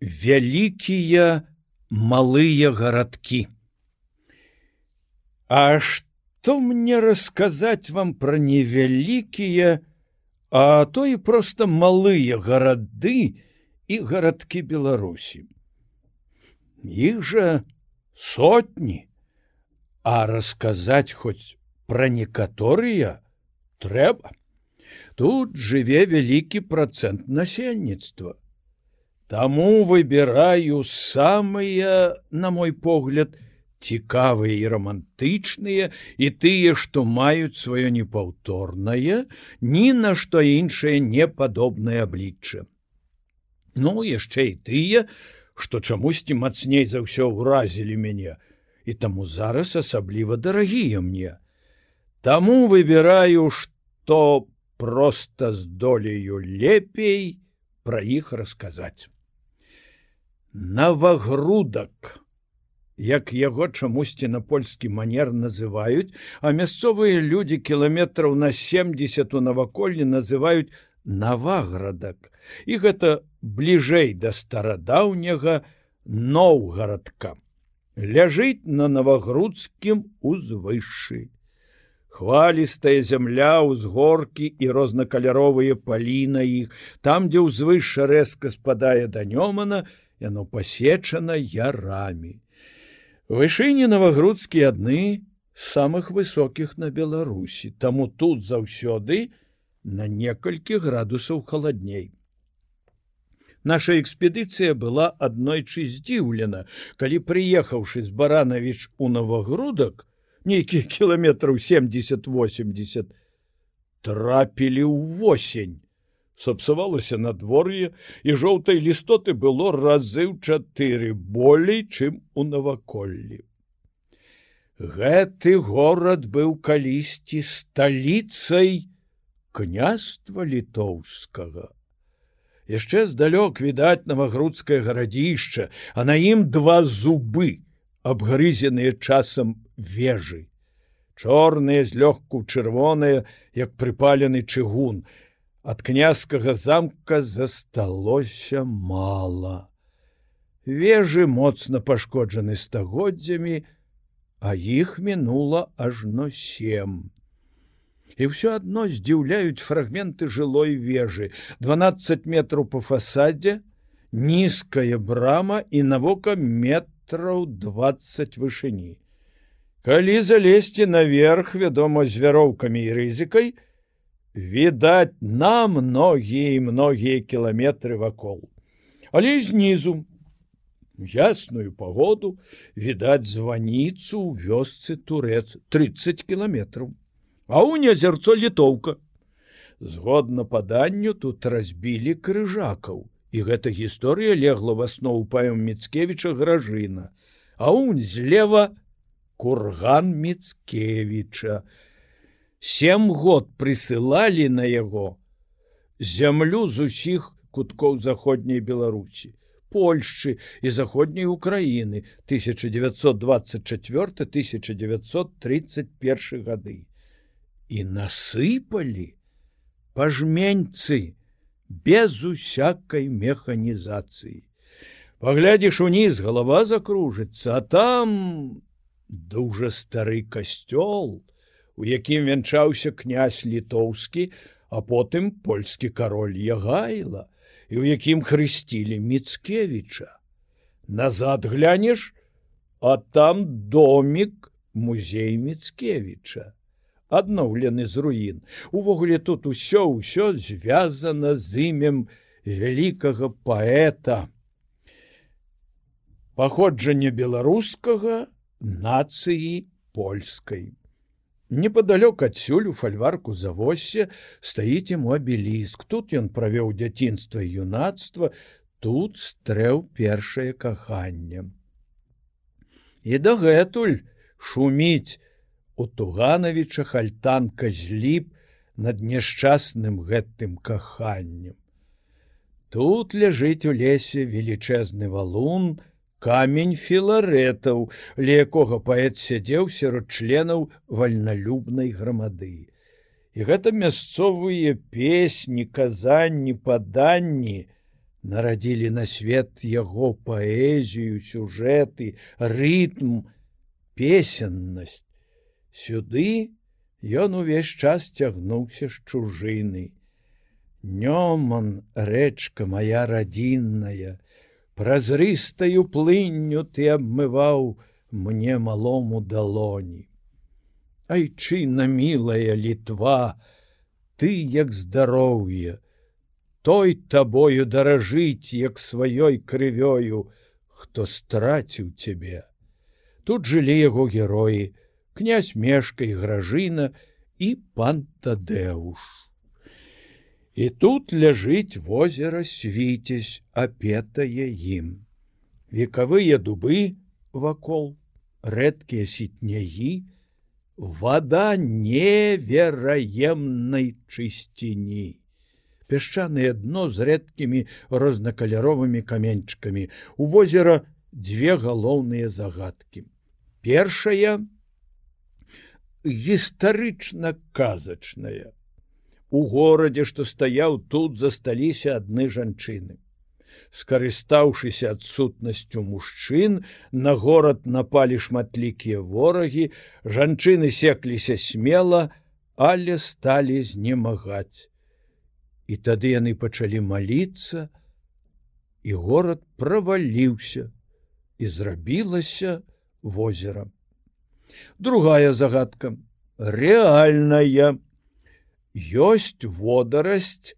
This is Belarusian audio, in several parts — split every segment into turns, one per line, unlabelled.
вялікія малыя гарадкі. А што мне расказаць вам пра невялікія, а то і проста малыя гарады і гарадкі Беларусі. Іх жа сотні, а расказаць хоць пра некаторыя трэба. Тут жыве вялікі працэнт насельніцтва. Таму выбіраю самыя, на мой погляд, цікавыя і романтычныя і тыя, што маюць сваё непаўторнае, ні на што іншае непадобнае аблічча. Ну яшчэ і тыя, што чамусьці мацней за ўсё ўразілі мяне, і таму зараз асабліва дарагія мне. Таму выбіраю, што проста здолею лепей пра іх расказаць навагрудак як яго чамусьці на польскі манер называюць а мясцовыя людзі кіламетраў на 70 у наваколлі называюць наваградак і гэта бліжэй да старадаўняга ноўгарадка ляжыць на навагрудскім узвышшы хвалістая зямля ўзгоркі і рознакаляровыя палі на іх там дзе ўзвышша рэзка спадае да нёмана яно пасечана ярамі. Вышыні навагрудскі адны самых высокіх на Беларусі, таму тут заўсёды на некалькі градусаў халадней. Наша экспедыцыя была аднойчы здзіўлена, калі прыехаўшы з баранавіч у навагрудак, нейкіх кіламетраў 70-80 трапілі ў восень сапсавалася надвор'е і жоўтай лістоты было разы ў чатыры болей чым у наваколлі. Гэты горад быў калісьці сталіцай княства літоўскага. Яшчэ здалёк відаць навагрудскае гарадзішча а на ім два зубы абгрызеныя часам вежы. Чорныя злёгку чырвоныя як прыпалены чыгун ад князькага замка засталося мала. Вежы моцна пашкоджаны стагоддзямі, а іх мінула ажно сем. І ўсё адно здзіўляюць фрагменты жылой вежы 12 метраў по фасадзе, нізкая брама і навока метраў 20 вышыні. Калі залезці наверх, вядома, з вяроўкамі і рызыкай, відаць на многія многія кіламетры вакол. Але знізу. Ясную пагоду відаць званіцу ў вёсцы турец 30 кіламетраў. А ў нязерцо літоўка. Згодна паданню тут разбілі крыжакаў. І гэта гісторыя легла в аснову паем міцкевіча гражына. А унь злева курган міцкевіча сем год прысылалі на яго зямлю з усіх куткоў заходняй беларусі польшчы і заходняй украіны 1924 1931 гады. І насыпалі пажменьцы без усякай механізацыі. Паглядзіш уніз галава закружыцца а там дужа стары касцёл у якім вянчаўся князь літоўскі, а потым польскі кароль ягайла і ў якім хрысцілі міцкевіча. Назад глянеш, а там домик музей міцкевіча адноўлены з руін. Увогуле тут усё ўсё звязана з імем вялікага паэта. Паходжанне беларускага нацыі польскай неподалёк адсюль у фальварку завосе стаіць ему абеліск тут ён правёў дзяцінства юнацтва тут стрэў першае каханне. І дагэтуль шуміць у тугановича хальтанка зліп над няшчасным гэтым каханнем. Тут ляжыць у лесе велічэзны валун камень філарэтаў, ля якога паэт сядзеў сярод членаў вальналюбнай грамады. І гэта мясцовыя песні, казанні, паданні нарадзілі на свет яго паэзію, сюжэты, рытм, песеннасць. Сюды ён увесь час цягнуўся з чужыны. Нёман рэчка моя радзінная, празрыстаю плынню ты абмываў мне малому далоні. Айчына мілая літва, ты як здароўе, той табою даражыць як сваёй крывёю, хто страціў цябе. Тут жылі яго героі, князь мешка і гражына і пан Тадэуш. І тут ляжыць возера свіцесь, апетае ім. Векавыя дубы вакол, рэдкія сітнягі, вода невераемнай чысціні. Пясчанае дно з рэдкімі рознакаляровымі каменьчыкамі. У возера дзве галоўныя загадкі. Першая гістарычна казачная У горадзе, што стаяў тут засталіся адны жанчыны. Скарыстаўшыся адсутнасцю мужчын, на горад напалі шматлікія ворагі, жанчыны секліся смела, але сталі знемагаць. І тады яны пачалі маліцца, і горад праваліўся і зрабілася возерам. Другая загадка рэальная ёсць водарасць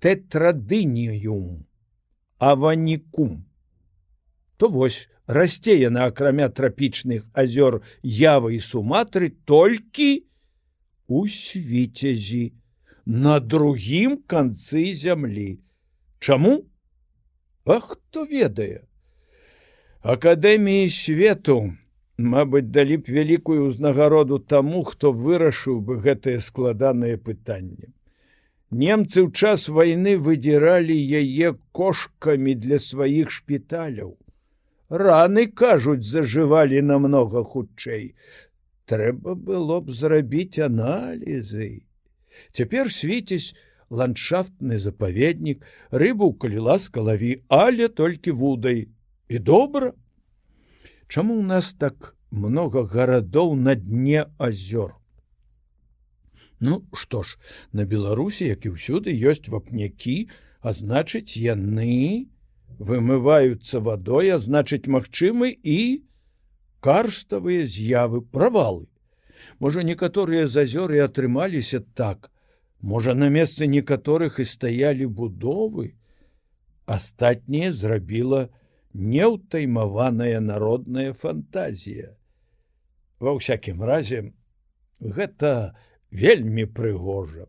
тетрадыніум аванікум то вось расце яна акрамя трапічных азёр явы і суматры толькі у свіцязі на другім канцы зямлі. Чаму? А хто ведае? Акадэміі свету Мабыць, далі б вялікую ўзнагароду таму, хто вырашыў бы гэтае складанае пытанне. Немцы ў час вайны выдзіралі яе кошкамі для сваіх шпіталяў. Раны, кажуць, зажывалі намнога хутчэй. Трэба было б зрабіць аналізы. Цяпер свіцесь ландшафтны запаведнік, рыбу калі ласка лаві, але толькі вудай. І добра, Чаму ў нас так много гарадоў на дне азёр? Ну што ж, на Беларусі, як і ўсюды ёсць вапнякі, а значыць, яны вымываюцца вадой, а значыць, магчымы і карставыя з'явы правалы. Можа, некаторыя зазёры атрымаліся так. Можа, на месцы некаторых і стаялі будовы. Астатняе зрабіла, неўтаймаваная народная фантазія. Ва ўсякім разе гэта вельмі прыгожа.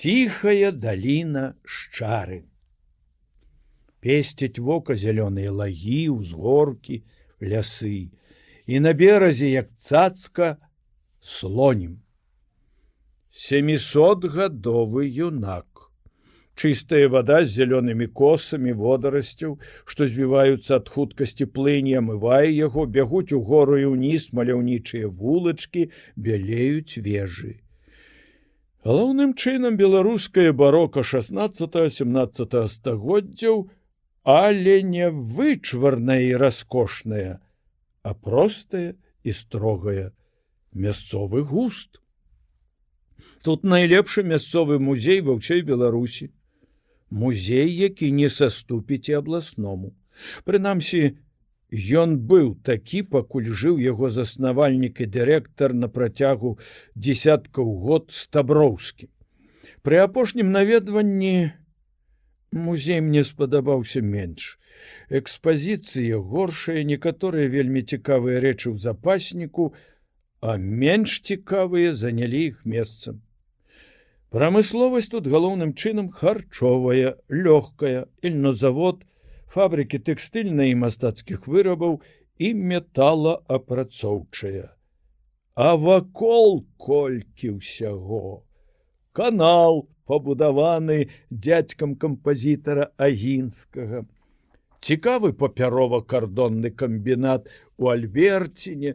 Ціхая даліна шчары. Песцяць вока зялёныя лагі, узгоркі, лясы, і на беразе, як цацка, слонім. Семісотгадовы юнак чыстая вода з зялёнымі косамі водарасцяў, што звіваюцца ад хуткасці плыні амывае яго, бягуць у гору і ўніз маляўнічыя вулачкі, бялеюць вежы. Галоўным чынам беларускае барока 16-17 стагоддзяў, але не вычварная і раскошная, а простая і строгая мясцовы густ. Тут найлепшы мясцовы музей ва ўсёй беларусі музей, які не саступіце абласному. Прынамсі, ён быў такі, пакуль жыў яго заснавальнік і дырэктар на працягу десяткаў год стаброўскі. Пры апошнім наведванні музей мне спадабаўся менш. Экспазіцыя горшая, некаторыя вельмі цікавыя рэчы ў запасніку, а менш цікавыя занялі іх месцам. Прамысловасць тут галоўным чынам харчовая, лёгкая, ільнозавод, фабрыкі тэкстыльнай і мастацкіх вырабаў і металаапрацоўчая. А вакол колькі ўсяго. Канал пабудаваны дзядзькам кампазітара агінскага. Цікавы папярова-кардонны камбінат у Альберціне,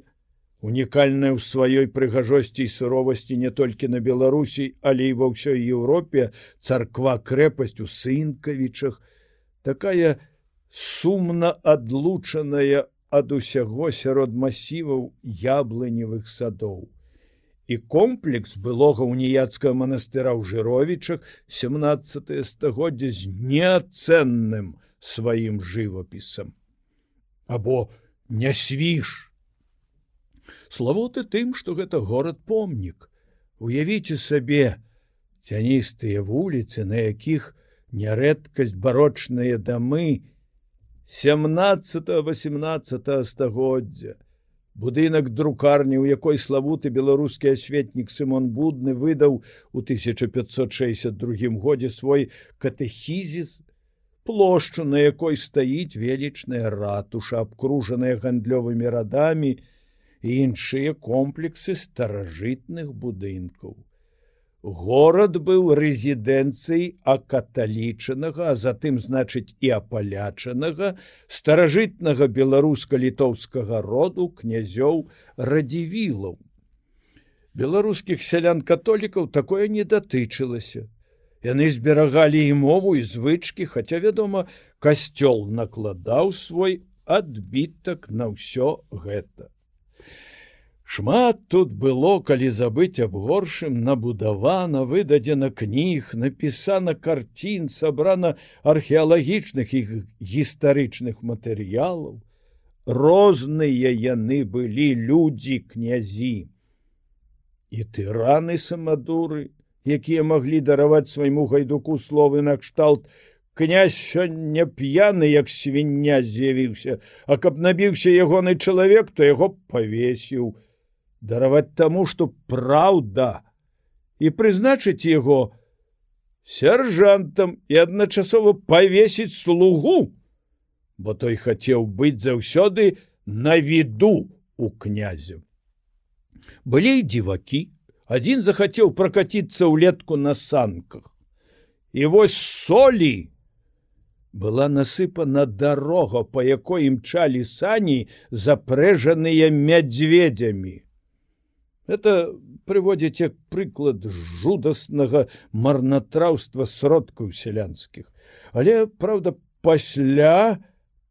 унікальная ў сваёй прыгажосці і суровасці не толькі на беларусі але і ва ўсёй еўропе царква крэпасць у сынкавічах такая сумна адлучаная ад усяго сярод масіваў яблыневых садоў. І комплекс былога уніяцкага манастыра ў жыровічах 17 стагоддзя з неацэнным сваім жывапісам. Або не свіш. Славуты тым, што гэта горад помнік. Уявіце сабе цяністыя вуліцы, на якіх нярэдкасць барочныя дамы, 17-18 стагоддзя. Будынак друкарні, у якой славуты беларускі асветнік Сымон Будны выдаў у 1562 годзе свой катэхізіс, плошчу, на якой стаіць велічная ратуша, абкружаная гандлёвымі радамі і іншыя комплексы старажытных будынкаў. Горад быў рэзідэнцыяй акаталічанага, а затым значыць і апалячанага старажытнага беларуска-літоўскага роду князёў радзівілаў. Беларускіх сялян католікаў такое не датычылася. Яны зберагалі і мову і звычкі, хаця, вядома, касцёл накладаў свой адбітак на ўсё гэта. Шмат тут было, калі забыць аб горшым набудавана, выдадзена кніг, напісана карцін, сабрана археалагічных і гістарычных матэрыялаў. Розныя яны былі людзі князі. І тыраны самадуры, якія маглі дараваць свайму гайдуку словы накшталт, князь сёння п'яны, як свіння з'явіўся, а каб набіўся ягоны чалавек, то яго павесіў, дараваць таму, што праўда і прызначыць яго сяржантам і адначасова павесіць слугу, бо той хацеў быць заўсёды на віду у князю. Былі дзівакі, адзін захацеў пракаціцца ўлетку на санках. І вось солі была насыпана дарога, па якой імчалі сані, запрэжаныя мядзведзямі. Это прыводзіць як прыклад жудаснага марнатраўства сродкаў сялянскіх. Але праўда, пасля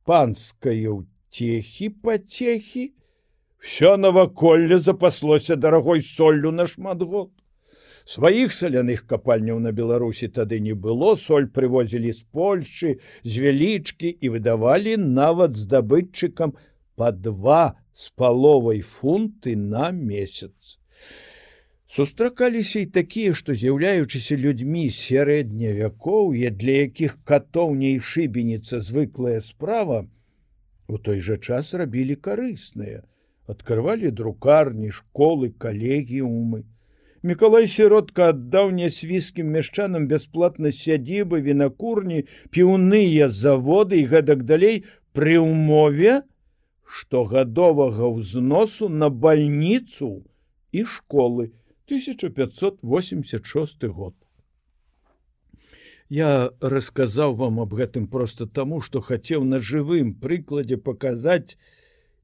панскай уцехі пацехі, все наваколле запаслося дарагой соллю на шмат год. Сваіх саляных капальняў на Беларусі тады не было, соль прывозілі з Польшчы, з вялічкі і выдавалі нават здабытчыкам па два з паловай фунты на месяц. Сустракаліся і такія, што з'яўляючыся людзьмі сярэдня вякоўе, для якіх катоўняй шыбеніца звыклая справа, у той жа час рабілі карысныя, адкрывалі друкарні, школы, калегіумы. Миколай сиротка аддаў нясвійскім мяшчанам бясплатна сядзібы, вінакурні, піўныя заводы і гэтак далей пры ўмове, штогадовага ўзносу на больніцу і школы 1586 год. Я расказаў вам аб гэтым просто таму, што хацеў на жывым прыкладзе паказаць,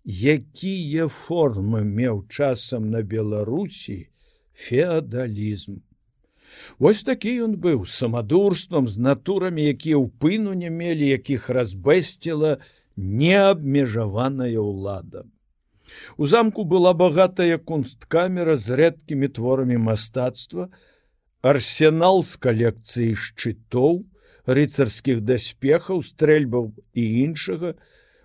якія формы меў часам на Беларусі феадалізм. Вось такі ён быў самадурствам з натурамі, якія ўпыну не мелі, якіх разбэсціла, неабмежаваная ўлада. У замку была багатая кунсткамера з рэдкімі творамі мастацтва, арсенал з калекцыі шчытоў, рыцарскіх даспехаў, стрэльбаў і іншага,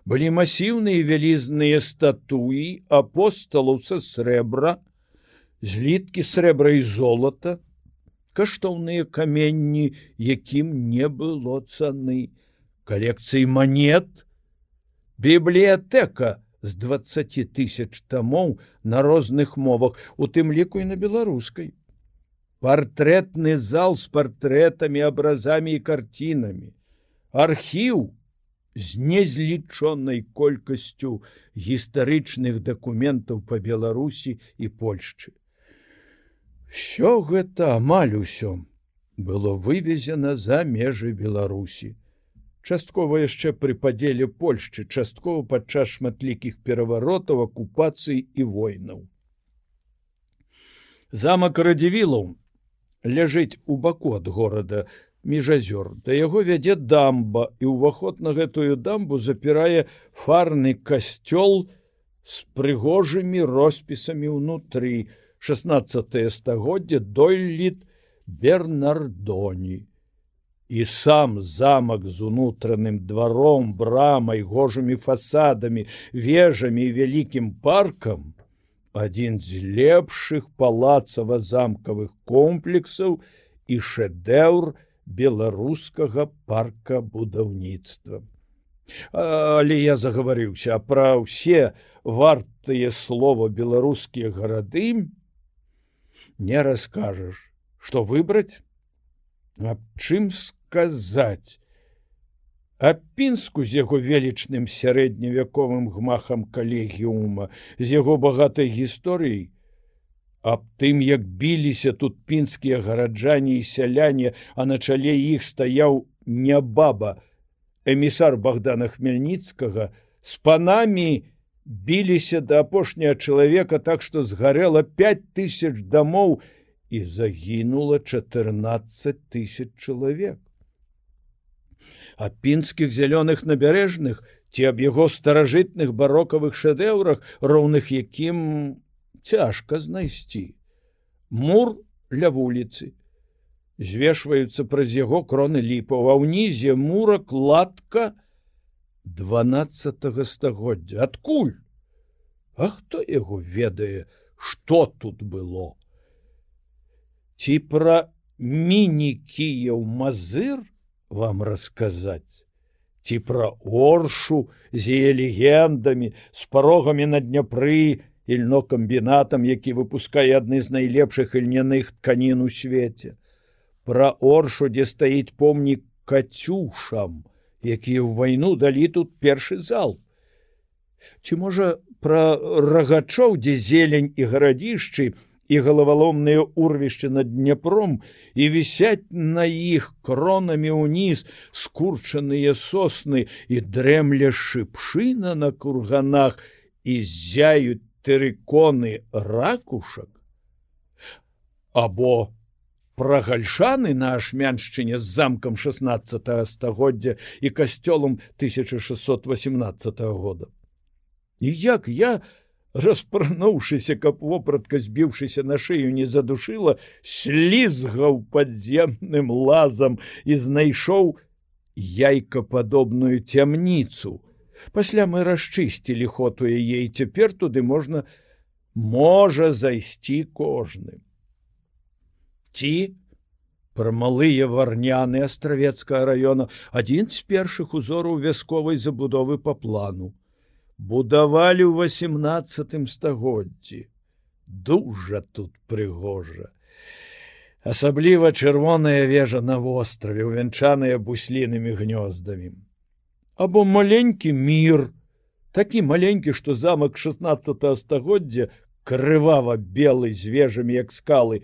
былі масіўныя вялізныя статуі апосталаў са срэбра, зліткі срэбра і золата, каштоўныя каменні, якім не было цаны, калекцыі манет, бібліятэка з 20 тысяч тамоў на розных мовах, у тым ліку і на беларускай. Партрэтны зал з партрэтамі, абразамі і карцінамі. Архіў з незлічонай колькасцю гістарычных дакументаў па Беларусі і Польшчы. Що гэта амаль усё было вывезена за межы Беларусі часткова яшчэ пры падзеле Польшчы, часткова падчас шматлікіх пераваротаў, акупацый і войнаў. Замак радзівілаў ляжыць у баку ад горада міжазёр да яго вядзе дамба і ўваход на гэтую дамбу запірае фарны касцёл з прыгожымі роспісамі ўнутры. 16 стагоддзя дойліт бернардоні і сам замак з унутраным дваром брамай гожымі фасадамі вежамі і вялікім паркам адзін з лепшых палацава-замкавых комплексаў і шэдэўр беларускага парка будаўніцтва. Але я загаварыўся пра ўсе вартыя слова беларускія гарады не раскажаш, што выбраць, аб чым сказаць? А пінску з яго велічным сярэдневяковым гмахам калегіума з яго багатай гісторыяй? Аб тым як біліся тут пінскія гараджане і сяляне а на чале іх стаяў не баба эмісар богдана хмельніцкага з панамі біліся да апошняга чалавека так што згарэла пять тысяч дамоў і загінула 14 тысяч чалавек. А пінскіх зялёных набярэжных ці аб яго старажытных барокавых шэдэўрах роўных якім цяжка знайсці. Мур ля вуліцы. Звешваюцца праз яго кроны ліпаў а ўнізе мура кладка 12 стагоддзя. Адкуль? А хто яго ведае что тут было ці пра мінікіяў мазыр вам расказаць ці пра оршу з яе легендамі з парогамі на дняпры ільнокамбінатам які выпускае адны з найлепшых ільняных тканін у свеце пра оршу дзе стаіць помнік кацюшам якія ў вайну далі тут першы зал? Ці можа пра рагачоў дзе зелень і гарадзішчы і галаваломныя урвішчы над дняпром і вісяць на іх кронамі ўніз скурчаныя сосны і дрэмля шыпшына на курганах і зяюць тэрыконы ракушак. Або прагальшаны на ашмяншчыне з замкам 16 стагоддзя і касцёлам 1618 года. І як я распрануўшыся каб вопратка збіўшыся на шыю не задушыла слізгаў падземным лазам і знайшоў яйкападобную цямніцу пасля мы расчысцілі хоту яе і цяпер туды можна можа зайсці кожны ці пра малыя варняны астравецкага раёна адзін з першых узораў вясковай забудовы па плану будавалі ў 18 стагоддзі. Дужа тут прыгожа. Асабліва чырвоная вежа на востраве, увянчаная буслінымі гнёздамі. Або маленькі мір, такі маленькі, што замак 16 стагоддзя крывава белы з вежамі як скалы,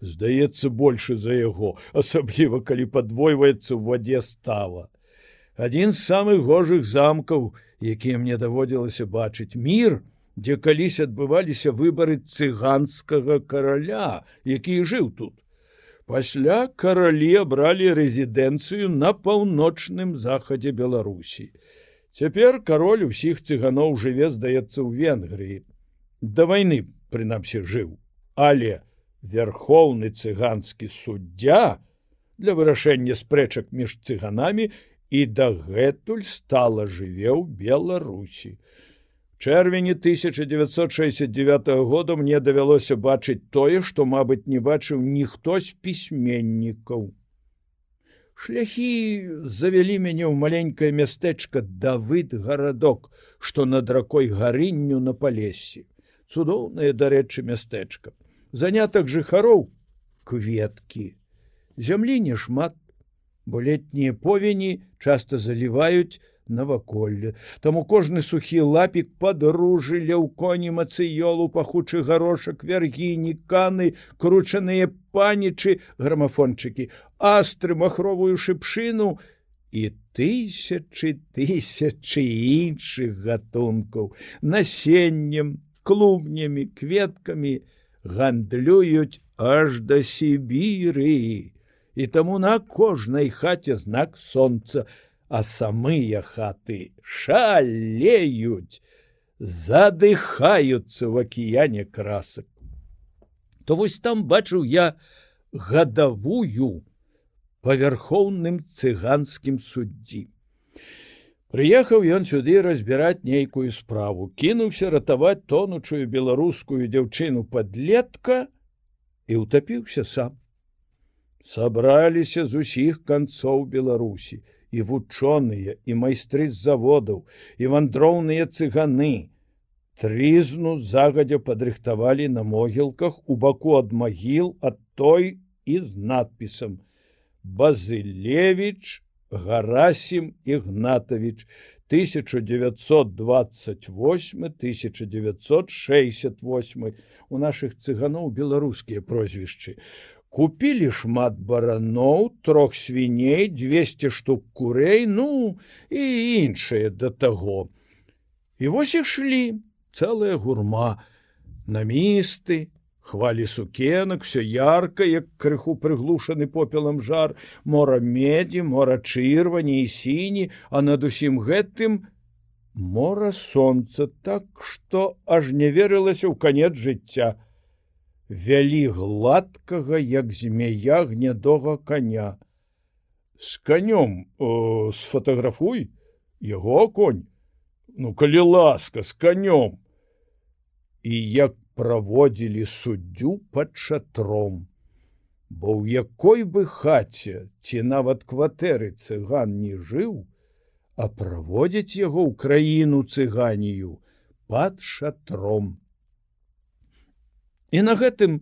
здаецца больше за яго, асабліва калі падвойваецца ў вадзе става. Адзін з самых гожых замкаў, якія мне даводзілася бачыць мір, дзе калісь адбываліся выбары цыганскага караля, які жыў тут. Пасля каралі абралі рэзідэнцыю на паўночным захадзе Беларусі. Цяпер кароль усіх цыганоў жыве, здаецца ў Венгрыі. Да вайны прынамсі жыў, але верхоўны цыганскі суддзя для вырашэння спрэчак між цыганамі і дагэтуль стала жыве ў беларусі. Чэрвені 1969 года мне давялося бачыць тое што мабыць не бачыў ніхто з пісьменнікаў. Шляхі завялі мяне ў маленькае мястэчка давыд гарадок што над ракой гарынню на палесе цудоўнае дарэчы мястэчка. Занятак жыхароў кветкі. Зямлі не шмат бо летнія повені часто заліваюць наваколле. Таму кожны сухі лапік падружы ля ў коні мацыёлу пахучы гарошак вяргіні каны кручаныя панічы грамафончыкі астры махровую шыпшыну і тысячы тысячы іншых гатункаў. Насеннем клубнямі кветкамі гандлююць аж да сібірыі і таму на кожнай хаце знак сонца, а самыя хаты шалеюць, задыхаюцца в акіяне красак. То вось там бачыў я гадавую павярхоўным цыганскім суддзі. Прыехаў ён сюды разбіраць нейкую справу, кінуўся ратаваць тонучую беларускую дзяўчыну подлетка і утапіўся сам. Сабраліся з усіх канцоў Беларусі і вучоныя і майстры з заводаў і вандроўныя цыганы. Трызну загадзя падрыхтавалі на могілках у баку ад магіл ад той і з надпісам: Базылевич, Гарасім Ігнатович 1928 1968 у наших цыганоў беларускія прозвішчы. Купілі шмат бараноў, трох свіней, 200 штук курэй, ну і іншае да таго. І вось ішлі цэлая гурма, намісты, хвалі сукенак все ярко як крыху прыглушаны попелам жар. Мора меді мора чырвані і сіні а над усім гэтым мора солнца так что аж не верылася ў канец жыцця вялі гладкага як змея гнядога коня с конём сфотаграфуй яго конь ну калі ласка с конём і як праводзілі суддзю пад шатром. Бо ў якой бы хаце ці нават кватэры цыган не жыў, а праводзіць яго ў краіну цыганію пад шатром. І на гэтым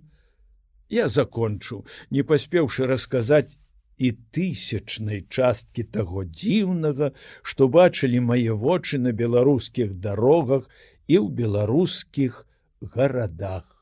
я закончу, не паспеўшы расказаць і тысячнай часткі таго дзіўнага, што бачылі мае вочы на беларускіх дарогах і ў беларускіх, гарадах.